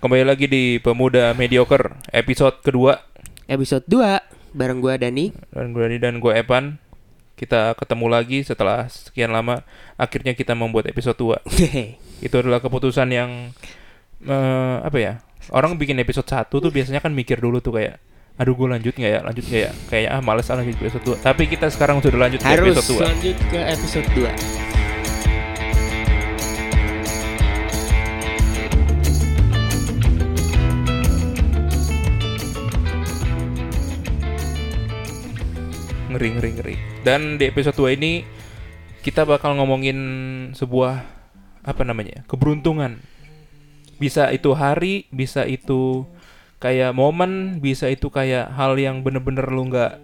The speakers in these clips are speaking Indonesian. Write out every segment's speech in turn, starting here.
Kembali lagi di Pemuda Mediocre episode kedua Episode 2 bareng gua Dani. dan gue Dani dan gue Evan. Kita ketemu lagi setelah sekian lama. Akhirnya kita membuat episode 2 Itu adalah keputusan yang eh, apa ya? Orang bikin episode 1 tuh biasanya kan mikir dulu tuh kayak aduh gue lanjut nggak ya lanjut nggak ya kayak ah males ah lanjut ke episode 2 tapi kita sekarang sudah lanjut ke Harus episode 2 lanjut ke episode 2. Ngeri ngeri ngeri dan di episode 2 ini kita bakal ngomongin sebuah apa namanya keberuntungan bisa itu hari bisa itu kayak momen bisa itu kayak hal yang bener-bener lu nggak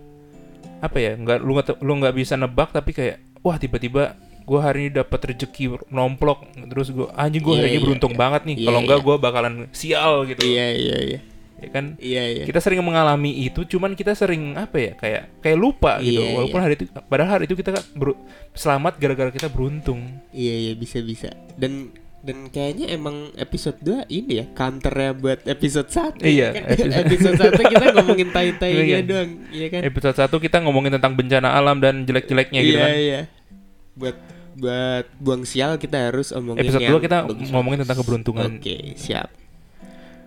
apa ya nggak lu nggak lu nggak bisa nebak tapi kayak wah tiba-tiba gua hari ini dapat rezeki nomplok terus gua anjing gua Iya, hari ini iya. beruntung banget nih Iya, kalau enggak iya. gua bakalan sial gitu Iya iya iya. Ya kan Iya iya. kita sering mengalami itu cuman kita sering apa ya kayak kayak lupa gitu Iya, walaupun hari itu padahal hari itu kita beru- selamat gara-gara kita beruntung Iya iya bisa bisa. Dan dan kayaknya emang episode 2 ini ya counternya buat episode 1 Iya, kan? episode- episode 1 kita ngomongin tai-tainya Iya. doang, iya kan? episode 1 kita ngomongin tentang bencana alam dan jelek-jeleknya gitu iya kan iya. Buat buat buang sial kita harus omongin episode yang 2 kita bagus-bagus. ngomongin tentang keberuntungan Oke, siap.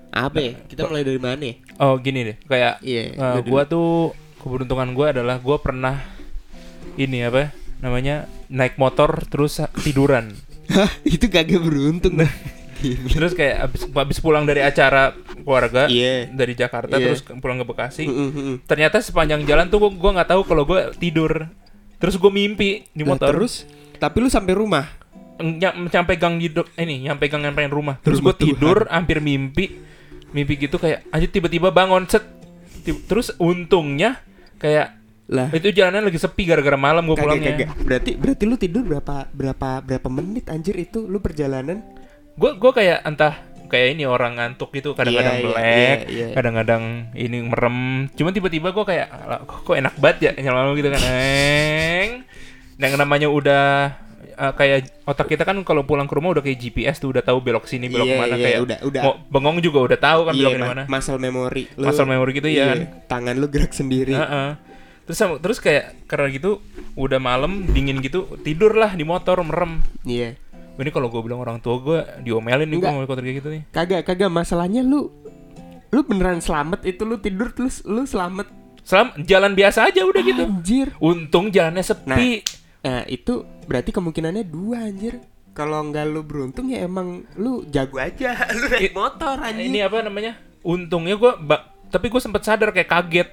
Apa ya? Kita mulai dari mana ya? oh gini deh kayak Iya, eh, lu dulu. gua tuh keberuntungan gua adalah gua pernah ini apa namanya naik motor terus tiduran Hah, itu kagak beruntung dah. terus kayak abis, abis pulang dari acara keluarga Iya. dari Jakarta Iya. terus pulang ke Bekasi Mm, mm, mm. ternyata sepanjang jalan tuh gua nggak tahu kalau gua tidur terus gue mimpi di motor terus tapi lu sampai rumah. Ny- nyampe gang di ini nyampe gang nyampein rumah terus gue tidur hampir mimpi mimpi gitu kayak aja tiba-tiba bangun set Ti- terus untungnya kayak Lah, itu jalannya lagi sepi gara-gara malam gue pulangnya kagak. Berarti berarti lu tidur berapa berapa berapa menit anjir itu lu perjalanan? gue gue kayak entah kayak ini orang ngantuk gitu kadang-kadang iya, melek iya, iya. kadang-kadang ini merem cuman tiba-tiba gue kayak "Alah, kok, kok enak banget ya nyala gitu kan Eng. yang namanya udah eh, kayak otak kita kan kalau pulang ke rumah udah kayak GPS tuh udah tahu belok sini belok Iya, mana iya, kayak udah, udah. mau bengong juga udah tahu kan Iya, beloknya ma- mana Muscle memory. Muscle memory gitu, iya kan? Tangan lu gerak sendiri. Heeh. terus sama- terus kayak karena gitu udah malam dingin gitu tidur lah di motor merem Iya. ini kalau gue bilang orang tua gue diomelin nih gue kotor kayak gitu nih Kagak kagak masalahnya lu lu beneran selamat itu lu tidur terus lu selamat Selam jalan biasa aja udah gitu anjir Untung jalannya sepi. Nah itu berarti kemungkinannya dua anjir. Kalau nggak lu beruntung ya emang lu jago aja. Lu naik motor anjir. Ini apa namanya? Untungnya gua ba- tapi gue sempet sadar kayak kaget.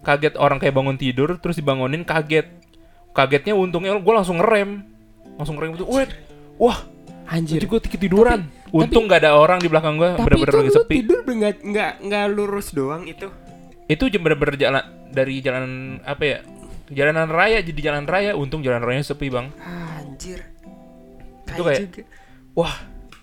Kaget orang kayak bangun tidur terus dibangunin kaget. Kagetnya untungnya gue langsung ngerem. Langsung ngerem itu. Wait. Wah, anjir. gue tiduran. Untung nggak ada orang di belakang gue, Tapi bener-bener itu lagi sepi. tidur nggak nggak nggak lurus doang itu. Itu bener-bener jalan dari jalan apa ya? Jalanan raya jadi jalan raya. Untung jalan rayanya sepi bang. Anjir. Itu kayak- Wah,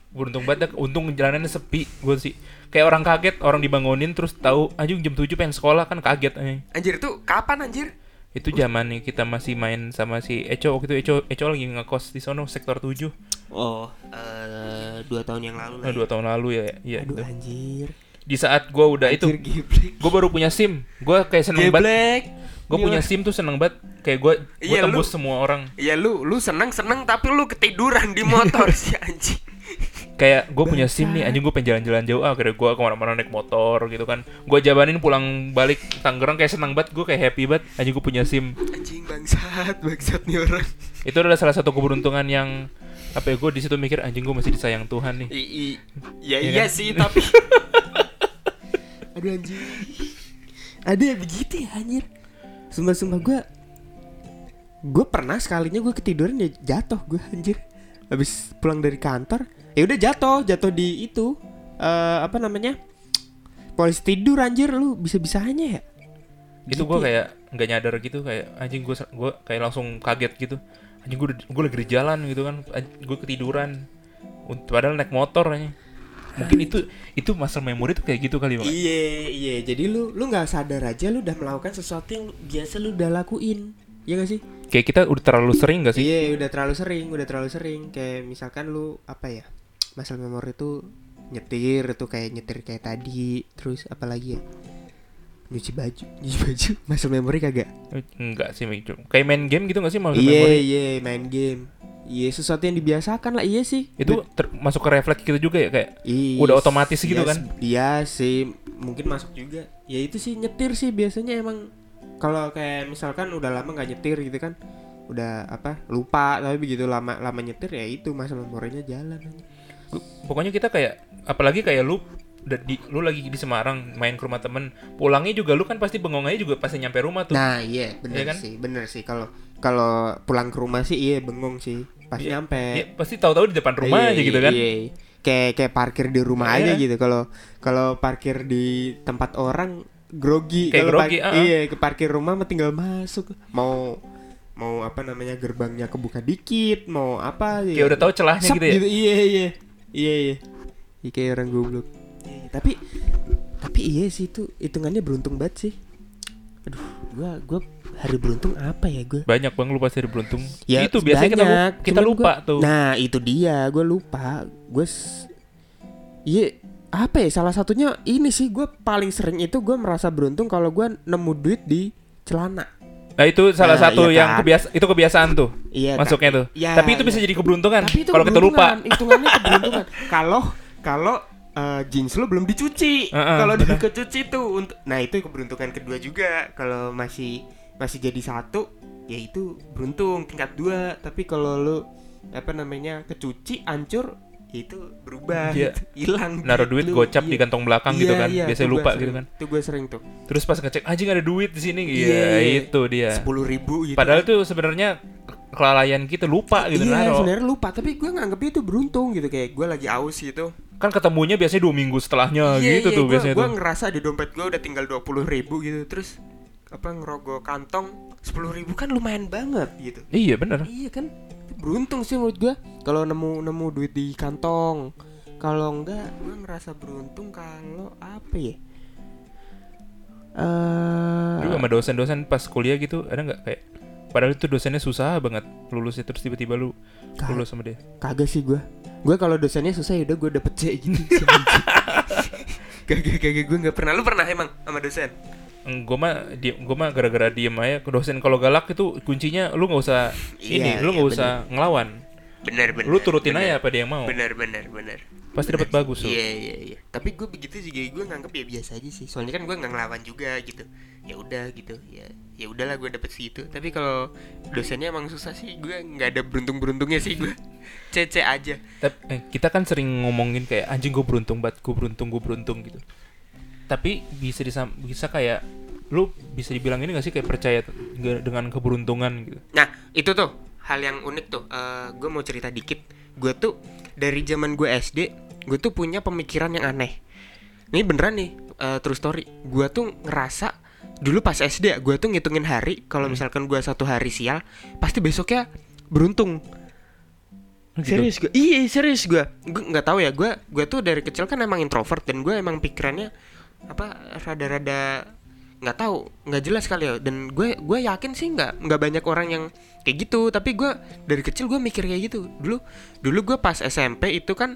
beruntung banget. Untung jalanannya sepi. Gue sih kayak orang kaget, orang dibangunin terus tahu anjing jam 7 pengen sekolah kan kaget anjing. Anjir itu kapan anjir? Itu zaman nih kita masih main sama si Eco waktu itu Eco Eco lagi ngekos di sono sektor 7 Oh, eh dua tahun yang lalu nah, dua tahun lalu ya. Iya Aduh gitu. anjir. Di saat gua udah itu Anjir, geblek. gua baru punya SIM. Gua kayak seneng banget. Geblek. Gua punya SIM tuh seneng banget. Kayak gua gua Iya, tembus lu- semua orang. Ya lu lu seneng seneng tapi lu ketiduran di motor si anjing. Kayak gue punya SIM nih, anjing gue pengen jalan-jalan jauh. Ah, akhirnya gue ke mana-mana naik motor gitu kan. Gue jabanin pulang balik Tangerang kayak seneng banget. Gue kayak happy banget. Anjing gue punya SIM. Anjing bangsat, bangsat nih orang. Itu adalah salah satu keberuntungan yang apa ya gue di situ mikir anjing gue masih disayang Tuhan nih. I, i- ya Iya iya kan? sih tapi Aduh anjing Ada yang begitu ya anjir Sumpah-sumpah gue Gue pernah sekalinya gue ketiduran ya jatuh gue anjir Habis pulang dari kantor Ya udah jatuh, jatuh di itu eh Apa namanya Polisi tidur anjir lu bisa-bisanya ya Itu Gitu gue ya? kayak nggak nyadar gitu kayak anjing gue gue kayak langsung kaget gitu. Anjing gue gue lagi di jalan gitu kan. Gue ketiduran. Padahal naik motor aja. Mungkin itu itu muscle memory tuh kayak gitu kali bang. Iya iya jadi lu lu nggak sadar aja lu udah melakukan sesuatu yang biasa lu udah lakuin ya gak sih Kayak kita udah terlalu sering gak sih? Iya, udah terlalu sering, udah terlalu sering. Kayak misalkan lu apa ya? Muscle memory itu nyetir itu kayak nyetir kayak tadi terus apalagi ya nyuci baju nyuci baju masuk memori kagak Enggak sih, kayak main game gitu gak sih masuk iya memori? iya main game iya sesuatu yang dibiasakan lah iya sih Itu ter- masuk ke refleks gitu juga ya kayak Iya, udah otomatis gitu kan? Iya sih, mungkin masuk juga. Ya itu sih nyetir sih biasanya emang kalau kayak misalkan udah lama nggak nyetir gitu kan, udah apa lupa tapi begitu lama lama nyetir ya itu masa memorinya jalan. pokoknya kita kayak apalagi kayak lu di, lu lagi di Semarang main ke rumah temen pulangnya juga lu kan pasti bengong aja juga pasti nyampe rumah tuh Nah iya bener kan? sih, bener sih kalau kalau pulang ke rumah sih iya bengong sih pas Iya, nyampe. Ya, pasti tahu-tahu di depan rumah Iya, aja gitu kan Iya. Kayak kayak parkir di rumah Iya. aja gitu. Kalau kalau parkir di tempat orang grogi. Kayak Kalau grogi, ah. Iya, ke parkir rumah mah tinggal masuk. Mau mau apa namanya gerbangnya kebuka dikit, mau apa kayak udah tahu celahnya Sep gitu ya Iya iya iya. Iya iya. Iya kayak orang goblok. Iya, tapi tapi iya sih itu hitungannya beruntung banget sih. Aduh, gua gua hari beruntung apa ya gua? banyak bang lu pasti ada beruntung Ya, itu biasanya kita, lu- banyak, kita cuman lupa gua- tuh Nah itu dia, gue lupa. Gue, iya apa ya? Salah satunya ini sih gue paling sering itu gue merasa beruntung kalau gue nemu duit di celana. nah itu salah Nah, satu iya yang kan? kebiasa itu kebiasaan tuh Iya. masuknya tapi- tuh ya, tapi itu iya. bisa jadi keberuntungan Tapi itu kalau kita lupa keberuntungan, Hitungannya keberuntungan. Kalau kalau eh, jeans lo belum dicuci, Heeh, kalau udah benar. kecuci tuh untuk, nah itu keberuntungan kedua juga. Kalau masih masih jadi satu, ya itu beruntung tingkat dua. Tapi kalau lo apa namanya kecuci, hancur, ya itu berubah, Iya. gitu. hilang. naruh duit lu. gocap Iya. di kantong belakang gitu Iya, kan iya, biasanya tuh lupa sering- gitu kan Itu gue sering tuh. terus pas ngecek anjing ada duit di sini Iya, iya iya. itu dia Sepuluh ribu gitu. padahal itu sebenarnya kelalaian kita lupa gitu iya, naro sebenarnya lupa, tapi gue nganggep itu beruntung gitu kayak gue lagi aus gitu. kan ketemunya biasanya dua minggu setelahnya Iya, gitu iya, tuh gua, biasanya gua tuh ngerasa di dompet gue udah tinggal dua puluh ribu gitu terus apa ngerogoh kantong sepuluh ribu kan lumayan banget gitu. Iya bener. Iya kan? Beruntung sih menurut gue kalau nemu nemu duit di kantong. Kalau enggak gue ngerasa beruntung kalau apa ya? Eh Lu sama dosen-dosen pas kuliah gitu ada nggak kayak padahal itu dosennya susah banget lulusnya terus tiba-tiba lu Ka- lulus sama dia? kagak sih gue gue kalau dosennya susah ya udah gue dapet C gitu. Kagak kagak gue nggak pernah. Lu pernah emang sama dosen gue mah dia gue mah gara-gara diem aja ke dosen kalau galak itu kuncinya lu nggak usah ini Iya, lu iya, nggak usah ngelawan bener bener lu turutin bener. aja apa dia yang mau bener bener bener pasti dapat bagus tuh Iya iya iya. Tapi gue begitu juga gue nganggep ya biasa aja sih. Soalnya kan gue nggak ngelawan juga gitu. Ya udah gitu. Ya ya udahlah gue dapet segitu. Tapi kalau dosennya emang susah sih. Gue nggak ada beruntung beruntungnya sih gue. Cece aja. Tapi eh, kita kan sering ngomongin kayak anjing gue beruntung banget, gue beruntung, gue beruntung gitu. Tapi bisa disam bisa kayak lu bisa dibilang ini gak sih kayak percaya dengan keberuntungan gitu. Nah itu tuh hal yang unik tuh. Eh gue mau cerita dikit. Gue tuh dari zaman gue SD, gue tuh punya pemikiran yang aneh. Ini beneran nih, eh, true story. Gue tuh ngerasa dulu pas SD ya, gue tuh ngitungin hari. Kalau misalkan gue satu hari sial, pasti besoknya beruntung. Gitu. Serius gue? Iya serius gue. Gue nggak tahu ya. Gue gue tuh dari kecil kan emang introvert dan gue emang pikirannya apa rada-rada nggak tahu nggak jelas kali ya. Dan gue gue yakin sih nggak nggak banyak orang yang kayak gitu. Tapi gue dari kecil gue mikir kayak gitu. Dulu dulu gue pas SMP itu kan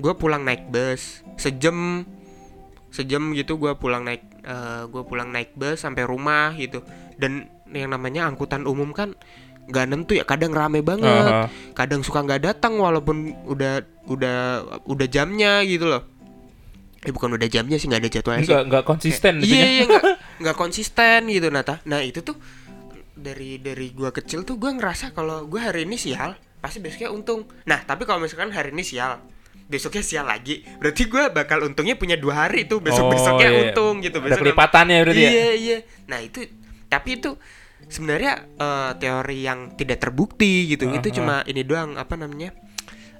gue pulang naik bus sejam. Sejam gitu gue pulang naik eh, gue pulang naik bus sampai rumah gitu. Dan yang namanya angkutan umum kan nggak nentu ya kadang rame banget. Aha. kadang suka nggak datang walaupun udah udah udah jamnya gitu loh eh bukan udah jamnya sih nggak ada jadwalnya sih enggak konsisten iya itunya. iya nggak nggak konsisten gitu Nata nah itu tuh dari dari gua kecil tuh gua ngerasa kalau gua hari ini sial pasti besoknya untung nah tapi kalau misalkan hari ini sial besoknya sial lagi berarti gua bakal untungnya punya dua hari tuh besok besoknya Oh, iya. untung gitu Besok- kelipatannya berarti ya. iya iya nah itu tapi itu sebenarnya eh, teori yang tidak terbukti gitu itu Aha. cuma ini doang apa namanya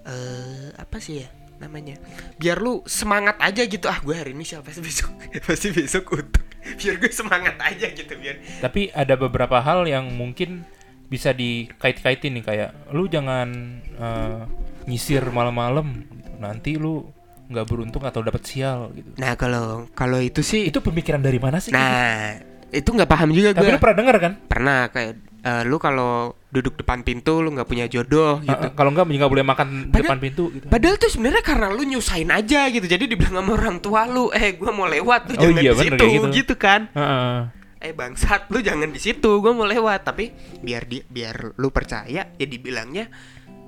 eh apa sih ya namanya biar lu semangat aja gitu ah gue hari ini siapa pasti besok pasti besok untung biar gue semangat aja gitu biar Tapi ada beberapa hal yang mungkin bisa dikait-kaitin nih kayak lu jangan eh, nyisir malam-malam gitu. Nanti lu nggak beruntung atau dapat sial gitu. nah kalau kalau itu sih Itu pemikiran dari mana sih? nah itu nggak paham juga Tapi gue lu pernah denger kan? pernah kayak eh, lu kalau duduk depan pintu lu nggak punya jodoh gitu. Uh, uh, kalau enggak nggak boleh makan Padahal- depan pintu gitu. Padahal tuh sebenarnya karena lu nyusahin aja gitu. Jadi dibilang sama orang tua lu, "Eh, gua mau lewat, lu Oh jangan iya, di bener situ." gitu. gitu kan. Heeh. Eh, bangsat, lu jangan di situ, gua mau lewat. Tapi biar di biar lu percaya ya dibilangnya,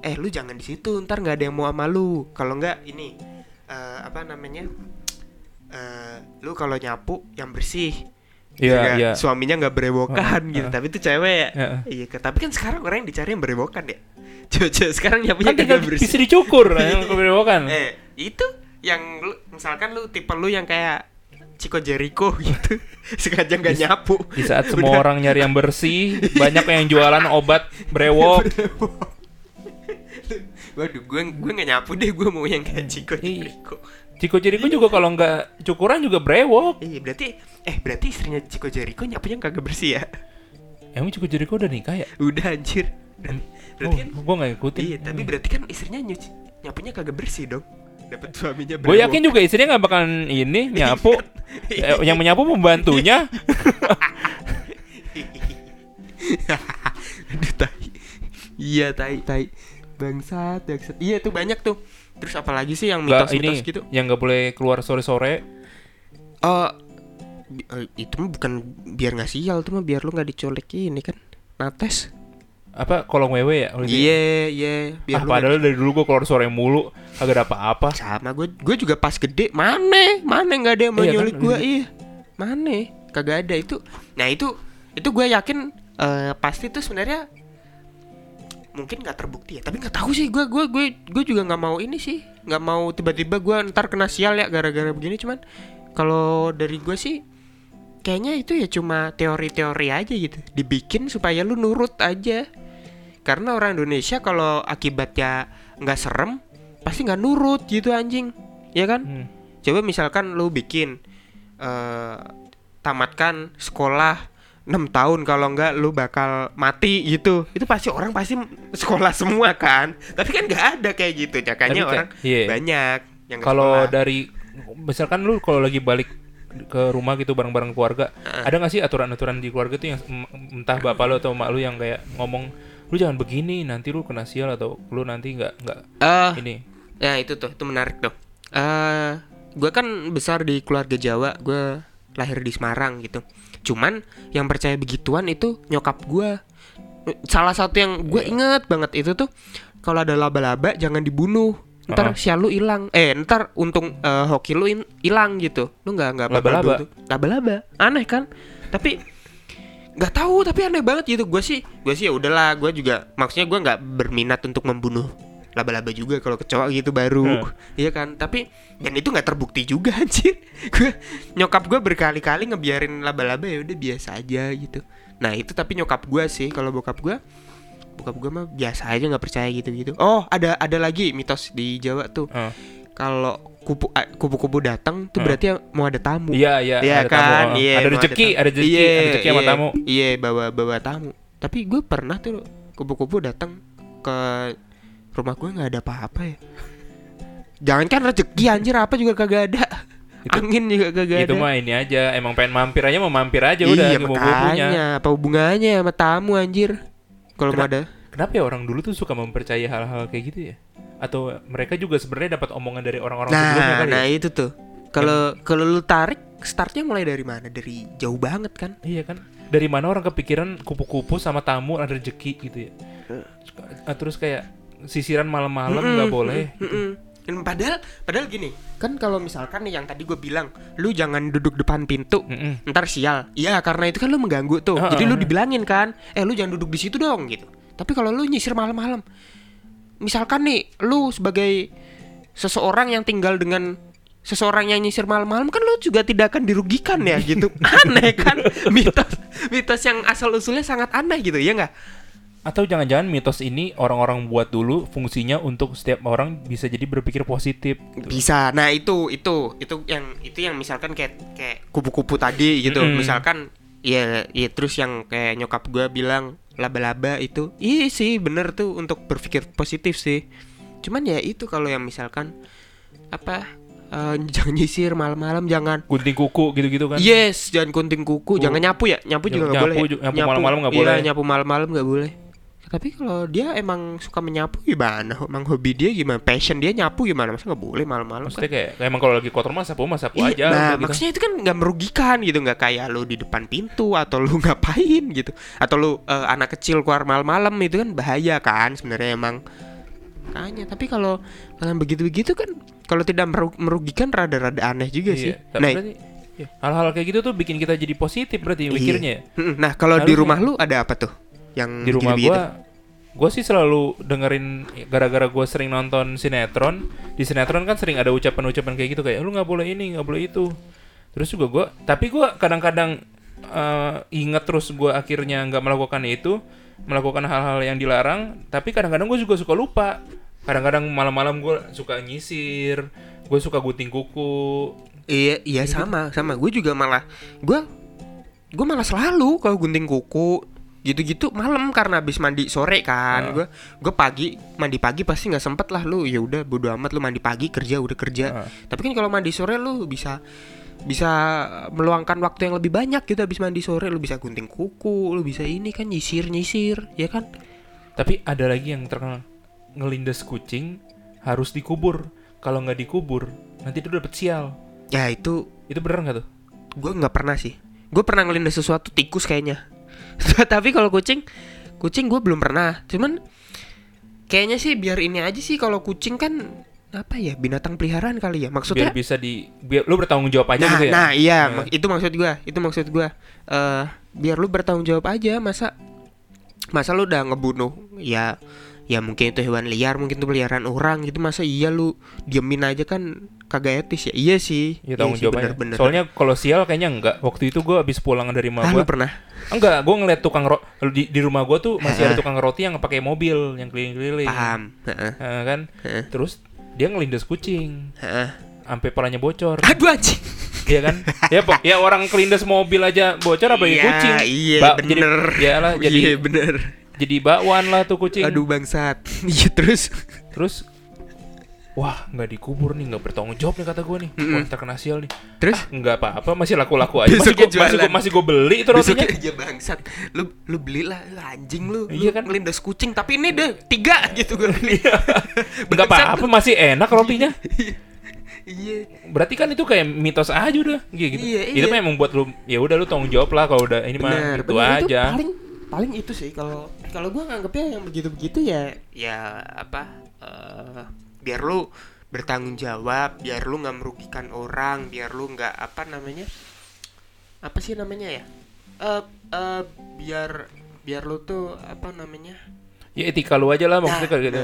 "Eh, lu jangan di situ, ntar nggak ada yang mau sama lu." Kalau nggak ini eh, apa namanya? Eh, lu kalau nyapu yang bersih. Iya, Nggak- iya. Suaminya nggak berewokan Heeh, gitu. heeh. Tapi itu cewek ya. Heeh. Iya, tapi kan sekarang orang yang dicari yang berewokan ya. Coba sekarang nyapunya Kan tinggal kagak bersih. bisa dicukur yang keberewokan. Eh, itu yang lu, misalkan lu tipe lu yang kayak Chico Jericho gitu. Sengaja nggak nyapu. Di saat semua Udah. orang nyari yang bersih, banyak yang jualan obat brewok. Waduh, gue gue nggak nyapu deh, gue mau yang kayak Chico Iya. Jericho. Ciko Jericho juga kalau nggak cukuran juga brewok. Iya, berarti eh berarti istrinya Chico Jericho nyapunya kagak bersih ya? Emang Ciko Jericho udah nikah ya? Udah anjir. Berarti, berarti kan oh, gue nggak ikutin. iya, tapi berarti kan istrinya nyuci nyapunya kagak bersih dong. Dapat suaminya Gue yakin juga istrinya nggak bakalan ini nyapu. Eh, yang menyapu pembantunya. Aduh tai. Iya tai tai. Bangsat, bangsat. Iya tuh banyak tuh. Terus apalagi sih yang mitos-mitos ini gitu? yang nggak boleh keluar sore-sore. Eh, itu mah bukan biar nggak sial tuh mah biar lu nggak dicolek ini kan. Nates. Apa kolong wewe ya? Iya, iya, biar Ah, padahal dari dulu gue keluar sore mulu, kagak ada apa-apa. sama gue gue juga pas gede mana mana nggak ada yang mau Iya kan, nyulik gue iya. iya mana kagak ada itu nah itu itu gue yakin eh, pasti tuh sebenarnya mungkin nggak terbukti ya tapi nggak tahu sih gue gue gue gue juga nggak mau ini sih nggak mau tiba-tiba gue ntar kena sial ya gara-gara begini cuman kalau dari gue sih kayaknya itu ya cuma teori-teori aja gitu dibikin supaya lu nurut aja karena orang Indonesia kalau akibatnya nggak serem pasti nggak nurut gitu anjing ya kan Hmm. coba misalkan lu bikin eh tamatkan sekolah 6 tahun kalau enggak lu bakal mati gitu itu pasti orang pasti sekolah semua kan tapi kan nggak ada kayak gitu makanya orang iya. banyak yang Kalau dari misalkan lu kalau lagi balik ke rumah gitu bareng-bareng keluarga, ada nggak sih aturan-aturan di keluarga tuh yang entah bapak lu atau emak lu yang kayak ngomong lu jangan begini nanti lu kena sial atau lu nanti nggak nggak Eh, ini Ya itu tuh, itu menarik tuh. Eh, gue kan besar di keluarga Jawa, gue lahir di Semarang gitu. Cuman yang percaya begituan itu nyokap gue. Salah satu yang gue inget banget itu tuh kalau ada laba-laba jangan dibunuh. Ntar Oh. sial lu hilang. Eh, ntar untung eh, hoki lu hilang gitu. Lu nggak nggak Laba-laba? Laba-laba. Aneh kan? Tapi nggak tahu tapi aneh banget gitu gue sih gue sih ya udahlah gue juga maksudnya gue nggak berminat untuk membunuh laba-laba juga kalau kecoa gitu baru. Hmm. iya kan? Tapi dan itu nggak terbukti juga anjir. Gue nyokap gue berkali-kali ngebiarin laba-laba ya udah biasa aja gitu. Nah itu tapi nyokap gue sih. Kalau bokap gue bokap gue mah biasa aja nggak percaya gitu gitu oh ada ada lagi mitos di Jawa tuh. Oh. kalau kupu a- kupu-kupu datang tuh Hmm. berarti mau ada tamu. Iya iya Iya ada kan, tamu, iya, ada mau rezeki, ada rezeki, Iya, ada rezeki sama iya, tamu. Iya, bawa bawa tamu. Tapi gue pernah tuh kupu-kupu datang ke rumah gue nggak ada apa-apa ya. Jangan kan rezeki anjir apa juga kagak ada. Itu- Angin juga kagak Itu ada. mah ini aja, emang pengen mampir aja mau mampir aja udah iya, ke punya. makanya apa hubungannya sama tamu anjir? Kalau mau ada Kenapa ya orang dulu tuh suka mempercayai hal-hal kayak gitu ya? Atau mereka juga sebenarnya dapat omongan dari orang-orang sebelumnya Nah, kali nah ya? itu tuh. Kalau kalau lu tarik startnya mulai dari mana? Dari jauh banget kan? Iya kan? Dari mana orang kepikiran kupu-kupu sama tamu ada rezeki gitu ya? Terus kayak sisiran malam-malam nggak Mm-mm, boleh. mm-mm. Dan padahal padahal gini, kan kalau misalkan nih yang tadi gue bilang, lu jangan duduk depan pintu, Mm-mm. ntar sial. Iya, karena itu kan lu mengganggu tuh. Ah, Jadi lu dibilangin kan, eh lu jangan duduk di situ dong gitu. Tapi kalau lu nyisir malam-malam, misalkan nih lu sebagai seseorang yang tinggal dengan seseorang yang nyisir malam-malam kan lu juga tidak akan dirugikan ya gitu. aneh kan? Mitos mitos yang asal usulnya sangat aneh gitu, ya nggak? Atau jangan-jangan mitos ini orang-orang buat dulu fungsinya untuk setiap orang bisa jadi berpikir positif. gitu. Bisa. Nah, itu itu itu yang itu yang misalkan kayak kayak kupu-kupu tadi gitu. Mm-mm. Misalkan ya ya terus yang kayak nyokap gua bilang laba-laba itu. Iya sih, bener tuh untuk berpikir positif sih. Cuman ya itu kalau yang misalkan apa eh, jangan nyisir malam-malam jangan gunting kuku gitu-gitu kan yes jangan gunting kuku Oh. jangan nyapu ya nyapu juga nggak Nyapu boleh ya? nyapu malam-malam nggak iya, boleh. nyapu malam-malam nggak boleh tapi kalau dia emang suka menyapu gimana emang hobi dia gimana passion dia nyapu gimana masa nggak boleh malam-malam kan? maksudnya kayak kayak emang kalau lagi kotor mah sapu mah sapu Iya, aja nah gitu. maksudnya itu kan nggak merugikan gitu nggak kayak lu di depan pintu atau lu ngapain gitu atau lu eh, anak kecil keluar malam-malam itu kan bahaya kan sebenarnya emang Makanya tapi kalau kalian begitu-begitu kan kalau tidak meru- merugikan rada-rada aneh juga sih. Iya, tapi Nah, berarti ya, hal-hal kayak gitu tuh bikin kita jadi positif berarti Iya. mikirnya ya. mm, nah kalau di rumah lu ada apa tuh? Yang di rumah gua gua sih selalu dengerin gara-gara gua sering nonton sinetron. Di sinetron kan sering ada ucapan-ucapan kayak gitu kayak lu nggak boleh ini nggak boleh itu. Terus juga gua tapi gua kadang-kadang eh, inget terus gua akhirnya nggak melakukan itu melakukan hal-hal yang dilarang. Tapi kadang-kadang gue juga suka lupa. Kadang-kadang malam-malam gue suka nyisir gue suka gunting kuku. Iya, iya sama, sama. Gue juga malah gue gue malah selalu kalau gunting kuku gitu-gitu malam karena habis mandi sore kan gue gue pagi mandi pagi pasti nggak sempet lah lu ya udah bodo amat lu mandi pagi kerja udah kerja Ah. tapi kan kalau mandi sore lu bisa bisa meluangkan waktu yang lebih banyak gitu habis mandi sore lu bisa gunting kuku lu bisa ini kan nyisir nyisir ya kan Tapi ada lagi yang terkenal ngelindes kucing harus dikubur. Kalau nggak dikubur, nanti itu dapet sial. ya itu Itu bener nggak tuh? gue nggak pernah sih gue pernah ngelindas sesuatu tikus kayaknya tapi kalau kucing kucing gue belum pernah cuman kayaknya sih biar ini aja sih kalau kucing kan apa ya binatang peliharaan kali ya Biar maksudnya bisa di biar lu bertanggung jawab aja nah, gitu ya. nah iya Nah. mak- itu maksud gue itu maksud gue eh biar lu bertanggung jawab aja masa masa lu udah ngebunuh ya ya mungkin itu hewan liar mungkin itu peliharaan orang gitu masa iya lu diemin aja kan kagak etis ya iya sih Ya tanggung iya sih, jawab aja. bener-bener. Soalnya kalau sial kayaknya enggak. Waktu itu gua habis pulang dari rumah ah, gua. pernah Enggak, gua ngeliat tukang ro di, di rumah gua tuh masih ada tukang roti yang pakai mobil yang keliling-keliling. paham Heeh, Heeh, kan? Terus dia ngelindes kucing heeh. sampai palanya bocor. Aduh anjing. Iya kan? ya pok, ya orang kelindes mobil aja bocor apa Iya, kucing. Iya, Ba- bener. Jadi, ya lah, jadi Iya, bener. Jadi bakwan lah tuh kucing. Aduh bangsat. Iya terus. Terus wah nggak dikubur nih nggak bertanggung jawab nih kata gue nih Mm-mm. wah terkena sial nih Terus ah, nggak apa-apa masih laku-laku aja masih gue masih gue masih gue beli itu rotinya aja bangsat. Lu lu belilah lu anjing lu. Iya Lu kan? Ngelindas kucing tapi ini deh tiga gitu gue beli. nggak apa-apa masih enak rotinya Iya. berarti kan itu kayak mitos aja udah gitu Iya, itu iya. mah emang buat lu ya udah lu tanggung jawab lah kalau udah ini mah Benar, itu benar. Itu aja paling paling itu sih kalau kalau gua nganggepnya yang begitu-begitu ya ya apa eh, biar lu bertanggung jawab, biar lu nggak merugikan orang, biar lu nggak apa namanya? Apa sih namanya ya? Eh eh, biar biar lu tuh apa namanya? ya etika lu aja lah maksudnya Nah, kayak gitu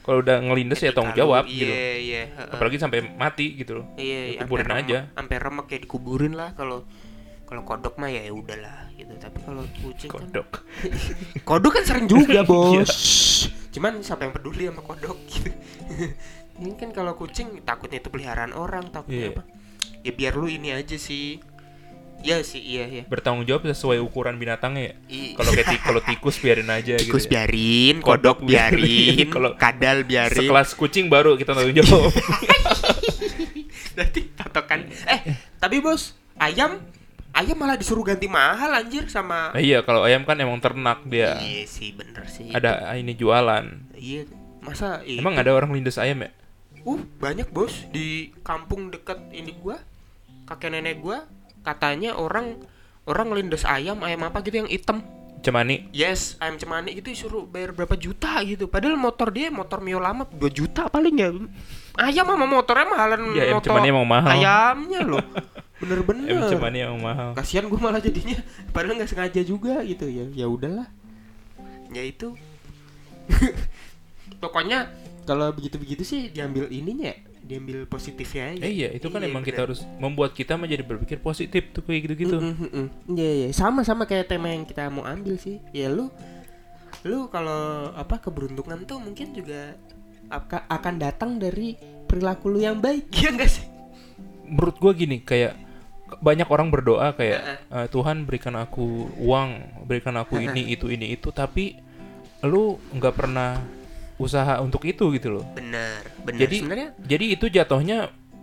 kalau udah ngelindes ya tanggung jawab iya, gitu Iya, heeh. apalagi sampai mati gitu loh Iya, Ya, iya, kuburin sampai aja. Sampai remek kayak dikuburin lah kalau kalau kodok mah ya udahlah gitu. Tapi kalau kucing kan kodok kodok kan sering juga, Iya. Bos. Cuman siapa yang peduli sama kodok gitu. Ini kan kalau kucing takutnya itu peliharaan orang, takutnya Iya. apa? Ya biar lu ini aja sih. Ya sih, iya iya. bertanggung jawab sesuai ukuran binatangnya ya I- kalau kayak kalau tikus biarin aja tikus gitu ya. biarin, Kodok kodok biarin, biarin. Kalau kadal biarin. sekelas kucing baru kita tanggung jawab Berarti patokan. Eh, tapi Bos, ayam ayam malah disuruh ganti mahal anjir sama Nah, iya kalau ayam kan emang ternak dia Iya sih bener sih. ada ini jualan Iya. Masa itu? emang ada orang lindes ayam ya Uh, banyak bos di kampung dekat ini gua. Kakek nenek gua katanya orang orang ngelindes ayam, ayam apa gitu yang hitam. cemani Yes, ayam cemani itu disuruh bayar berapa juta gitu. Padahal motor dia motor Mio lama 2 juta paling ya. Ayam sama motornya mahalan ya ayam motor. cemani emang mahal Ayamnya loh. Bener-bener. cemani emang mahal Kasihan gua malah jadinya padahal nggak sengaja juga gitu ya. Ya udahlah. Ya itu. Pokoknya kalau begitu-begitu sih diambil ininya, ya, diambil positifnya aja. eh, iya itu kan Iya, emang bener. kita harus membuat kita menjadi berpikir positif tuh kayak gitu-gitu Mm, mm, mm. Iya iya sama sama kayak tema yang kita mau ambil sih. Ya lu lu kalau apa keberuntungan tuh mungkin juga aka- akan datang dari perilaku lu yang baik. Iya enggak sih? menurut gua gini kayak banyak orang berdoa kayak "Eh, Tuhan berikan aku uang berikan aku ini itu ini itu tapi lu nggak pernah usaha untuk itu gitu loh Benar, benar. Jadi- sebenarnya jadi itu jatuhnya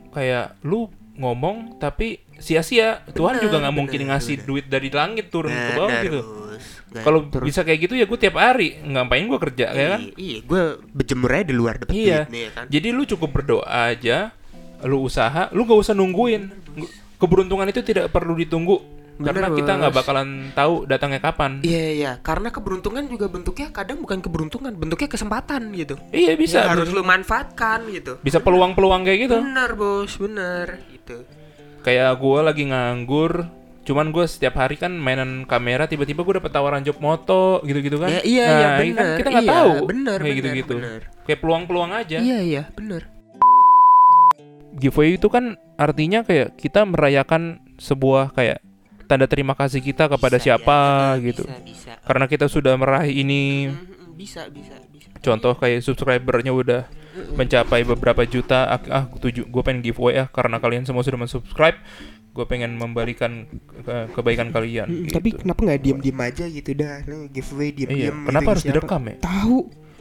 kayak lu ngomong tapi sia-sia Tuhan Bener, juga nggak mungkin bener, ngasih bener. duit dari langit turun ke bawah Benar, gitu kalau bisa kayak gitu ya gue tiap hari ngapain gue kerja ya kan Iya, iya gue berjemur aja di luar dapet Iya. duit nih ya kan. Jadi lu cukup berdoa aja, lu usaha, lu gak usah nungguin. Keberuntungan itu tidak perlu ditunggu karena Bener, kita nggak bakalan tahu datangnya kapan. Iya iya, karena keberuntungan juga bentuknya kadang bukan keberuntungan, bentuknya kesempatan gitu. Iya bisa, Ya, harus lu manfaatkan gitu. bisa peluang-peluang kayak gitu. Bener bos, bener gitu. Kayak gue lagi nganggur, cuman gue setiap hari kan mainan kamera, tiba-tiba gue dapet tawaran job moto gitu-gitu kan. Ya, iya, nah, iya, ini kan bener, kita nggak iya, tahu bener, kayak bener, gitu-gitu. bener. Kayak peluang-peluang aja. Iya iya, bener. Giveaway itu kan artinya kayak kita merayakan sebuah kayak tanda terima kasih kita kepada Bisa, siapa ya, gitu. Bisa bisa. Karena kita sudah meraih ini Bisa bisa bisa. contoh kayak subscribernya udah mencapai beberapa juta ah, ah tujuh gue pengen giveaway ah karena kalian semua sudah mensubscribe gue pengen membalikan ke- kebaikan kalian Mm, gitu. Tapi kenapa nggak diem-diem aja gitu dah, Lu giveaway iya diem-diem. kenapa gitu, harus siapa? direkam ya Tahu.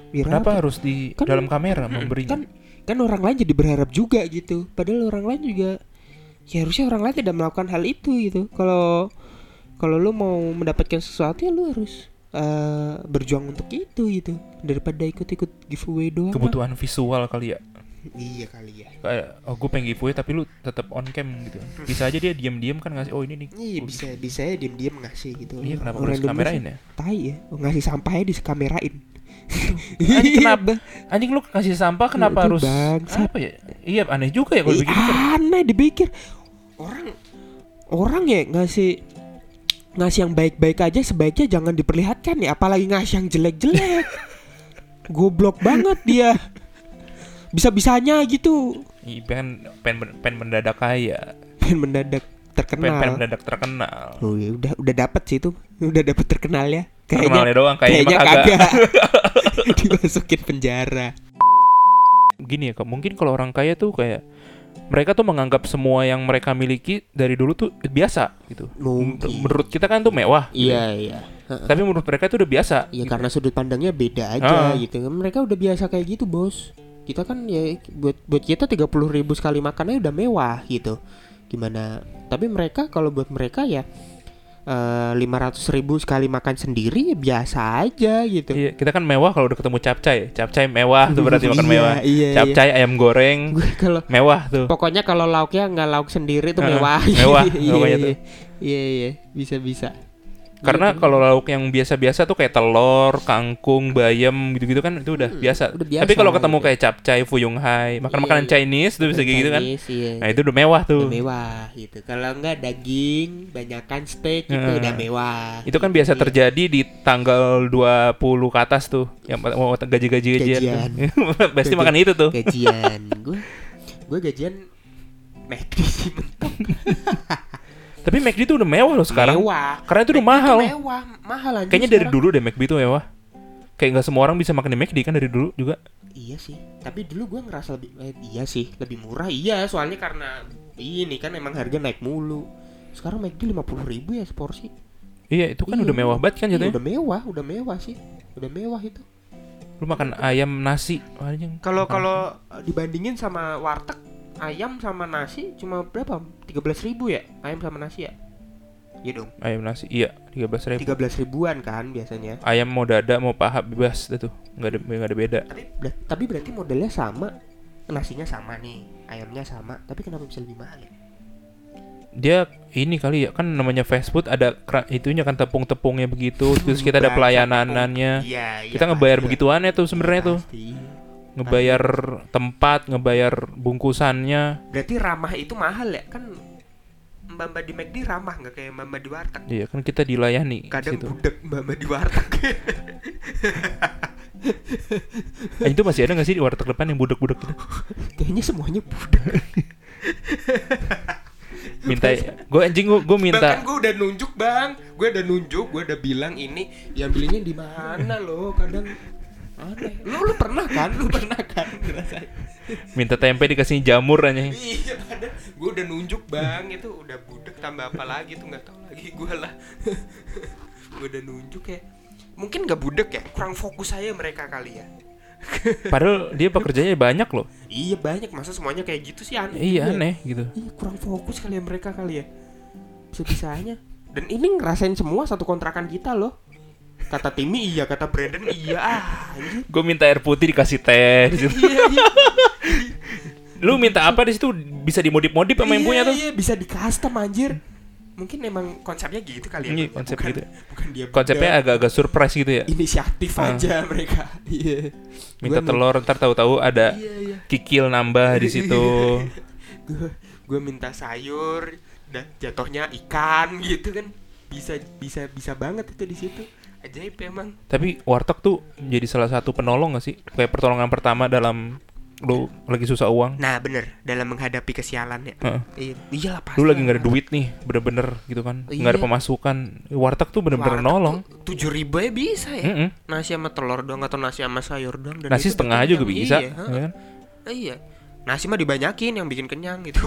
Biar kenapa apa? harus di Kan- dalam kamera memberinya Kan kan orang lain jadi berharap juga gitu. Padahal orang lain juga ya harusnya orang lain tidak melakukan hal itu gitu. Kalau kalau lu mau mendapatkan sesuatu ya lu harus eh, berjuang untuk itu gitu daripada ikut-ikut giveaway doang. kebutuhan visual kali ya Iya kali ya. kayak oh gue pengen giveaway tapi lu tetap on cam gitu bisa aja dia diam-diam kan ngasih oh ini nih Iya bisa bisa ya diem-diem ngasih gitu. iya kenapa harus kamerain ya Tai ya, ngasih sampahnya dikamerain. Anjing kenapa? Anjing lu kasih sampah kenapa harus bangsat. apa ya? Iya aneh juga ya kalau begitu aneh dipikir. Orang orang ya ngasih ngasih yang baik-baik aja sebaiknya jangan diperlihatkan ya. Apalagi ngasih yang jelek-jelek. Goblok banget dia. Bisa-bisanya gitu. Iya, pengen pengen pengen mendadak kaya pengen mendadak pengen, terkenal. Pengen mendadak terkenal. Oh ya udah udah dapat sih itu. Udah dapat terkenal ya. Terkenalnya doang kayaknya, kayaknya kagak. dimasukin penjara gini ya kak mungkin kalau orang kaya tuh kayak mereka tuh menganggap semua yang mereka miliki dari dulu tuh biasa gitu Mungkin. Men- menurut kita kan tuh mewah gitu. iya iya tapi menurut mereka itu udah biasa Ya gitu. karena sudut pandangnya beda aja Ah. gitu. Mereka udah biasa kayak gitu, Bos. Kita kan ya buat buat kita 30.000 ribu sekali makannya udah mewah gitu. Gimana? Tapi mereka kalau buat mereka ya lima ratus ribu sekali makan sendiri ya biasa aja gitu. Iya, kita kan mewah kalau udah ketemu capcay. Capcay mewah tuh berarti makan Iya, mewah. iya, capcay ayam goreng Gue kalau mewah tuh. pokoknya kalau lauknya nggak lauk sendiri tuh Heeh, mewah. mewah, iya, iya. Iya iya bisa bisa. Karena Gitu. kalau lauk yang biasa-biasa tuh kayak telur, kangkung, bayam gitu-gitu kan itu udah biasa. Hmm, udah biasa Tapi kalau ketemu gitu. kayak capcay, fuyung hai, makan makanan Iya, iya. Chinese tuh bisa kayak gitu kan. Iya. Nah, itu udah mewah tuh. Udah mewah gitu. Kalau enggak daging, banyakan steak itu Heeh. udah mewah. Itu kan biasa Iya. terjadi di tanggal 20 ke atas tuh yang mau gaji-gaji gajian. Gajian. tuh. Pasti makan itu tuh. gajian. Gue gue gajian McD sih mentok. Tapi McD tuh udah mewah loh sekarang. Mewah. Karena itu udah McD mahal. Mewah, mahal anjir Kayaknya dari sekarang. dulu deh McD tuh mewah. Kayak nggak semua orang bisa makan di McD kan dari dulu juga. Iya sih. Tapi dulu gue ngerasa lebih eh, iya sih, lebih murah. Iya, soalnya karena ini kan emang harga naik mulu. Sekarang McD 50.000 ribu ya seporsi. Iya, itu kan Iya, udah mewah banget kan Iya, jatuhnya. udah mewah, udah mewah sih. Udah mewah itu. Lu makan ayam nasi. Kalau kalau dibandingin sama warteg ayam sama nasi cuma berapa? 13.000 ribu ya ayam sama nasi ya? Iya dong. ayam nasi. Iya, 13 ribu. 13 ribuan kan biasanya. Ayam mau dada mau paha bebas tuh. Nggak ada nggak ada beda. Tapi ber- tapi berarti modelnya sama. Nasinya sama nih, ayamnya sama, tapi kenapa bisa lebih mahal ya? Dia ini kali ya kan namanya fast food ada itunya kan tepung-tepungnya begitu. Terus kita ada Bangsat, pelayanannya. Iya, iya. Kita ngebayar lah. begituannya tuh sebenarnya tuh. Ngebayar tempat, ngebayar bungkusannya. Berarti ramah itu mahal ya? Kan mbak-mbak di McD ramah nggak kayak mbak-mbak di warteg. Iya kan kita dilayani Kadang situ. budek mbak-mbak di warteg. Eh, itu masih ada nggak sih di warteg depan yang budek-budek gitu? Kayaknya semuanya budek. Minta gue anjing gue minta Bahkan gue udah nunjuk bang, gue udah nunjuk, gue udah bilang ini diambilnya di mana loh. Kadang aneh. Lu lu pernah kan? Lu pernah kan ngerasain? minta tempe dikasih jamur aja. Iya, padahal gue udah nunjuk bang, itu udah budek tambah apa lagi tuh nggak tahu lagi gue lah. gue udah nunjuk ya. Mungkin nggak budek ya, kurang fokus aja mereka kali ya. Padahal dia pekerjaannya banyak loh. Iya banyak masa semuanya kayak gitu sih aneh. Iya juga. aneh gitu. Iya kurang fokus kali ya mereka kali ya. Bisa bisanya. Dan ini ngerasain semua satu kontrakan kita loh. Kata Timmy iya, kata Brandon iya. Ah. Gue minta air putih dikasih teh. di situ. iya, iya. Lu minta apa di situ bisa dimodif-modif sama yang punya tuh. Iya, bisa di custom anjir. Mungkin emang konsepnya gitu kali ya. Iya, konsep bukan, gitu. Bukan dia Konsepnya agak-agak surprise gitu ya. inisiatif Ah. aja mereka. Iya. Minta Gua telur ntar tahu-tahu ada Iya, iya. kikil nambah di situ. gue minta sayur dan jatuhnya ikan gitu kan bisa bisa bisa banget itu di situ ajaib emang Tapi warteg tuh jadi salah satu penolong gak sih? Kayak pertolongan pertama dalam lu lagi susah uang. nah bener dalam menghadapi kesialan ya Heeh. iya iyalah pasti Lu lagi nggak ada duit nih, bener-bener gitu kan, nggak ada Iya. pemasukan. Warteg tuh bener-bener nolong. tujuh ribu ya bisa ya Mm-mm. nasi sama telur doang atau nasi sama sayur doang dan Nasi setengah bikin juga bisa, iya, ya kan? iya nasi mah dibanyakin yang bikin kenyang gitu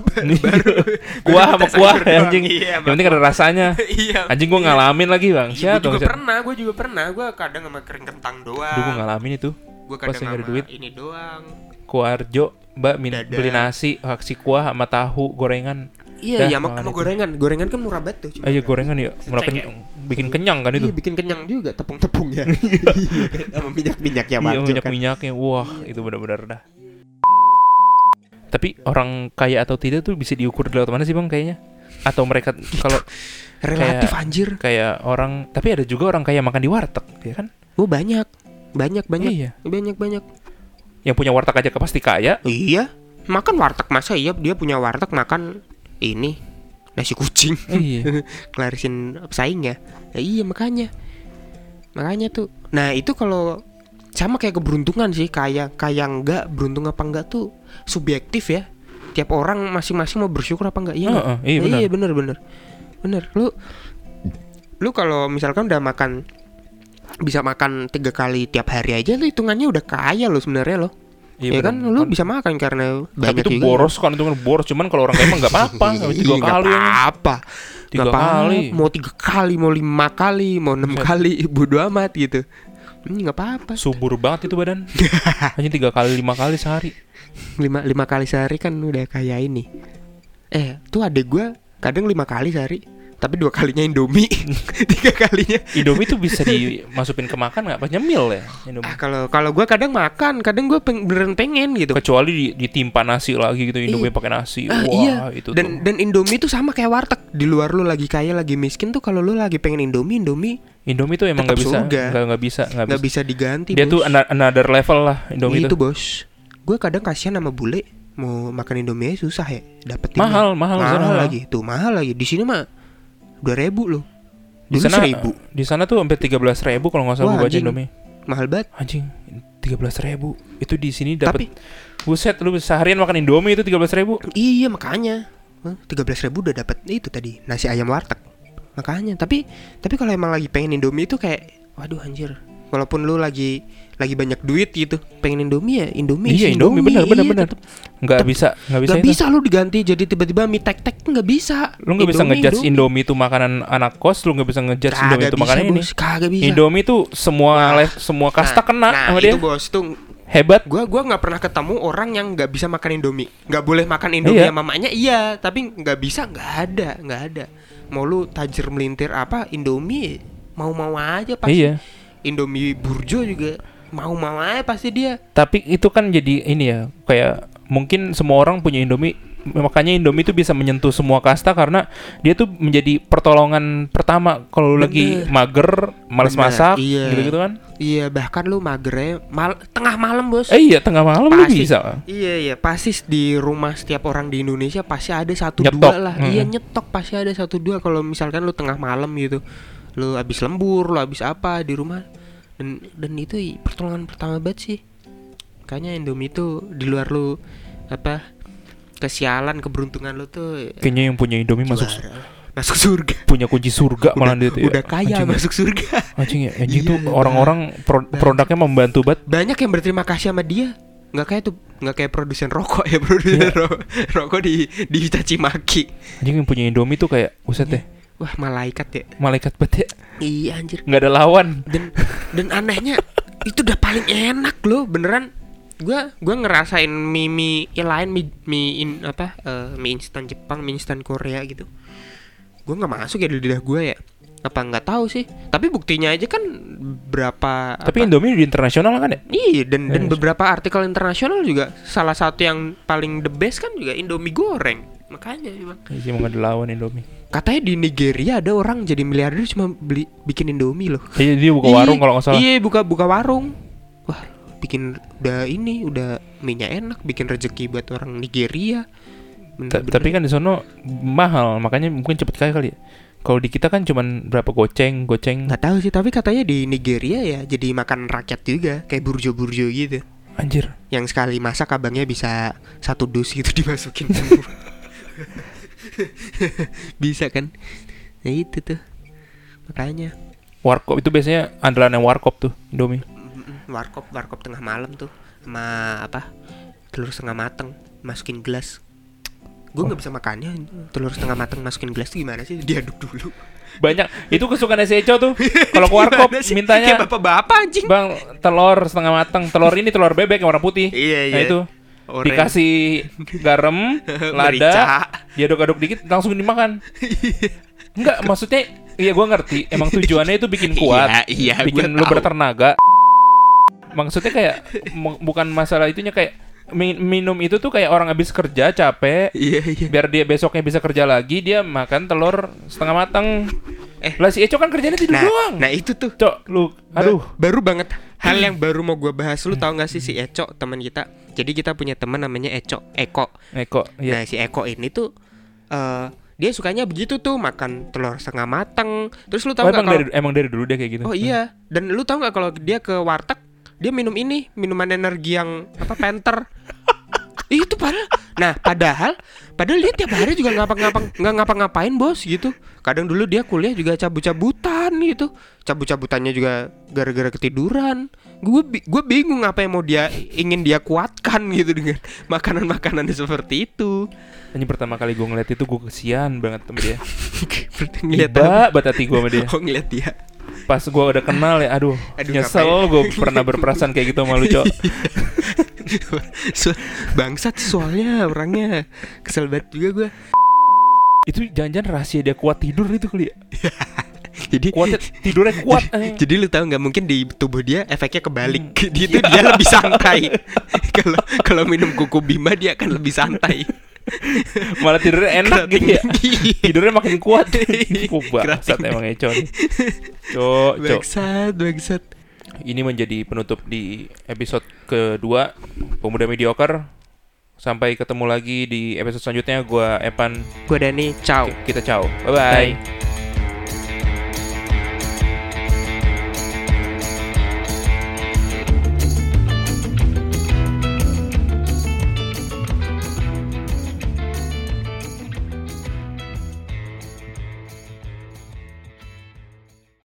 kuah sama kuah ya, anjing. iya Yang penting ada rasanya. iya Anjing gua ngalamin lagi bang. Iya, gue juga pernah, gue juga pernah. Gue kadang sama kering kentang doang. Dulu gua ngalamin itu. Gue kadang sama duit. ini doang. Kuarjo, mbak min beli nasi, kasih kuah sama tahu gorengan. Iya, iya, sama, sama gorengan. Gorengan kan murah banget tuh. Ayo kan. gorengan ya, murah kenyang, bikin kenyang kan itu. Iya, bikin kenyang juga tepung-tepungnya. Iya, sama minyak-minyaknya Iya kan. minyaknya, wah itu benar-benar dah. Tapi orang kaya atau tidak tuh bisa diukur lewat mana sih bang kayaknya? Atau mereka kalau Relatif Kayak- anjir. kayak orang, tapi ada juga orang kaya makan di warteg, ya kan? Oh, banyak. Banyak, banyak. Iya. Banyak, banyak. Yang punya warteg aja pasti kaya. Iya. Makan warteg masa iya dia punya warteg makan ini nasi kucing. iya. Klarisin pesaingnya. Ya, iya makanya. Makanya tuh. Nah, itu kalau sama kayak keberuntungan sih, kayak kayak enggak beruntung apa enggak tuh subjektif ya. Tiap orang masing-masing mau bersyukur apa enggak? Iya. nggak? Heeh, iya benar. Iya bener bener bener lu lu kalau misalkan udah makan bisa makan tiga kali tiap hari aja lu hitungannya udah kaya lo sebenarnya lo Iya ya kan lu bisa makan karena Tapi banyak itu juga boros kan itu kan boros cuman kalau orang kaya mah nggak apa-apa tiga Iya, nggak kali apa tiga kali mau tiga kali mau lima kali mau enam Buset. kali bodo amat gitu nggak apa-apa subur banget itu badan hanya tiga kali lima kali sehari lima lima kali sehari kan udah kayak ini eh tuh adek gua kadang lima kali sehari tapi dua kalinya Indomie tiga kalinya Indomie tuh bisa dimasukin ke makan nggak? Pas nyemil ya Indomie. Ah kalau kalau gua kadang makan, kadang gua peng, beneran pengen gitu. Kecuali di, ditimpa nasi lagi gitu Indomie Iya. pakai nasi. Ah, Wah, iya. itu dan tuh. dan Indomie tuh sama kayak warteg. Di luar lu lagi kaya, lagi miskin tuh kalau lu lagi pengen Indomie, Indomie Indomie tuh emang nggak bisa, nggak nggak bisa, nggak bisa. bisa diganti. Dia bos. tuh another level lah Indomie itu tuh. bos. Gua kadang kasihan sama bule mau makan Indomie susah ya dapetin. Mahal, mahal, mahal, mahal. lagi. Tuh mahal lagi. Di sini mah dua ribu loh. Di sana, seribu. di sana tuh hampir tiga belas ribu kalau nggak salah gua baca. Indomie. Mahal banget. Anjing, tiga belas ribu. Itu di sini Tapi dapat. Buset, lu seharian makan Indomie itu tiga belas ribu. Iya makanya tiga belas ribu udah dapat itu tadi nasi ayam warteg makanya tapi tapi kalau emang lagi pengen indomie itu kayak waduh anjir walaupun lu lagi lagi banyak duit gitu pengen indomie ya indomie Iya isi Indomie bener bener iya, bener. Nggak bisa nggak bisa. Gak itu. bisa lu diganti jadi tiba-tiba mie tek tek nggak bisa Lu nggak bisa Indomie, ngejudge Indomie itu makanan anak kos, lu nggak bisa ngejudge Indomie itu makanan ini. kagak bisa Indomie tuh semua Nah, semua kasta nah, kena nah sama itu dia. bos tuh Hebat. gua gua nggak pernah ketemu orang yang nggak bisa makan indomie nggak boleh makan indomie Iya. mamanya iya tapi nggak bisa nggak ada nggak ada mau lu tajir melintir apa? Indomie mau mau aja pasti. Iya. indomie burjo juga mau mau aja pasti dia. Tapi itu kan jadi ini ya, kayak mungkin semua orang punya Indomie makanya Indomie itu bisa menyentuh semua kasta karena dia tuh menjadi pertolongan pertama kalau lu lagi mager, males Bener, masak, iya. gitu-gitu kan. iya bahkan lu magernya mal tengah malam bos Eh iya, tengah malam lu Pasti. bisa. Iya iya pasti di rumah setiap orang di Indonesia pasti ada satu Nyetok. dua lah. Mm. Iya nyetok pasti ada satu dua kalau misalkan lu tengah malam gitu. Lu habis lembur, lu habis apa di rumah. Dan dan itu pertolongan pertama banget sih. Kayaknya Indomie itu di luar lu apa kesialan keberuntungan lu tuh Kayaknya yang punya Indomie masuk juara. masuk surga. punya kunci surga malah dia tuh ya. udah kaya Anjing, masuk surga. Anjing ya, anjing tuh Iya, orang-orang pro- produknya membantu banget. Banyak yang berterima kasih sama dia. Nggak kayak tuh nggak kayak produsen rokok ya produsen Iya. ro- rokok di dicaci maki. Anjing yang punya Indomie tuh kayak buset deh, Wah malaikat ya malaikat banget ya. Iya anjir Nggak ada lawan. Dan dan anehnya itu udah paling enak loh beneran gua gua ngerasain mie mie yang lain mie, mie in, apa eh, mie instan Jepang mie instan Korea gitu gua nggak masuk ya di lidah gua ya apa nggak tahu sih tapi buktinya aja kan berapa Tapi apa- Indomie di internasional kan ya? Iya dan dan Yes. beberapa artikel internasional juga salah satu yang paling the best kan juga Indomie goreng makanya emang Iya, mau ngelawan Indomie. katanya di Nigeria ada orang jadi miliarder cuma beli bikin Indomie loh Iya, dia buka warung kalau nggak salah. iya buka buka warung bikin udah ini udah minyak enak bikin rezeki buat orang Nigeria Ta- Tapi kan di sono mahal, makanya mungkin cepet kaya kali ya. Kalau di kita kan cuman berapa goceng, goceng. nggak tahu sih tapi katanya di Nigeria ya jadi makan rakyat juga kayak burjo-burjo gitu Anjir. yang sekali masak abangnya bisa satu dus gitu dimasukin bisa kan nah itu tuh makanya Warkop itu biasanya andalannya Warkop tuh, Indomie. Warkop warkop tengah malam tuh sama apa telur setengah mateng masukin gelas gue nggak bisa makannya telur setengah mateng masukin gelas tuh gimana sih diaduk dulu Banyak. Itu kesukaan si Eco tuh. Kalau ke Warkop mintanya kayak bapak-bapak anjing Bang, telur setengah matang. Telur ini telur bebek yang warna putih. iya Nah itu Oren. dikasih garam, lada, diaduk-aduk dikit langsung dimakan. Enggak, maksudnya iya gua ngerti. Emang tujuannya itu bikin kuat, iya, iya bikin lu tahu. bertenaga. Maksudnya kayak bukan masalah itunya kayak mi- minum itu tuh kayak orang habis kerja capek, iya iya biar dia besoknya bisa kerja lagi, dia makan telur setengah matang. Eh. lah si Eco kan kerjanya tidur nah doang. nah itu tuh Cok, lu Ba- aduh. baru banget hal yang baru mau gue bahas lu tahu nggak sih si Eco teman kita jadi kita punya teman namanya Eco Eko Eko, iya. nah si Eko ini tuh eh dia sukanya begitu tuh makan telur setengah mateng terus lu Oh, tahu nggak emang kalau dari emang dari dulu dia kayak gitu. oh iya dan lu tahu nggak kalau dia ke warteg dia minum ini minuman energi yang apa penter itu padahal. Nah padahal padahal dia tiap hari juga ngapa-ngapa nggak ngapa-ngapain bos gitu. Kadang dulu dia kuliah juga cabut-cabutan gitu. Cabut-cabutannya juga gara-gara ketiduran. Gue gue bingung apa yang mau dia ingin dia kuatkan gitu dengan makanan-makanan seperti itu. Anjing pertama kali gue ngeliat itu gue kesian banget sama dia. ngeliat Iba banget hati gue sama dia. oh ngeliat dia Pas gue udah kenal ya, aduh, Aduh, nyesel gue pernah berperasaan kayak gitu sama lu, Cok. Bangsat soalnya orangnya kesel banget juga gue Itu jangan-jangan rahasia dia kuat tidur itu kali ya. jadi Kuatnya tidurnya kuat. eh. jadi lu tahu nggak mungkin di tubuh dia efeknya kebalik dia tuh dia lebih santai kalau kalau minum kuku bima dia akan lebih santai Malah tidurnya enak gitu ya. Tidurnya makin kuat. Kerating. bangsat emang Eco nih. Cok, Cok. bangsat bangsat Ini menjadi penutup di episode kedua Pemuda Mediocre. Sampai ketemu lagi di episode selanjutnya. Gua Evan. gue Dani ciao Kita ciao. Bye bye. Bye.